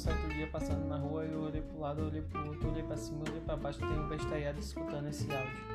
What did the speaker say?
certo dia passando na rua, eu olhei pro lado, olhei pro outro, olhei pra cima, olhei pra baixo, tem um bestalhado escutando esse áudio.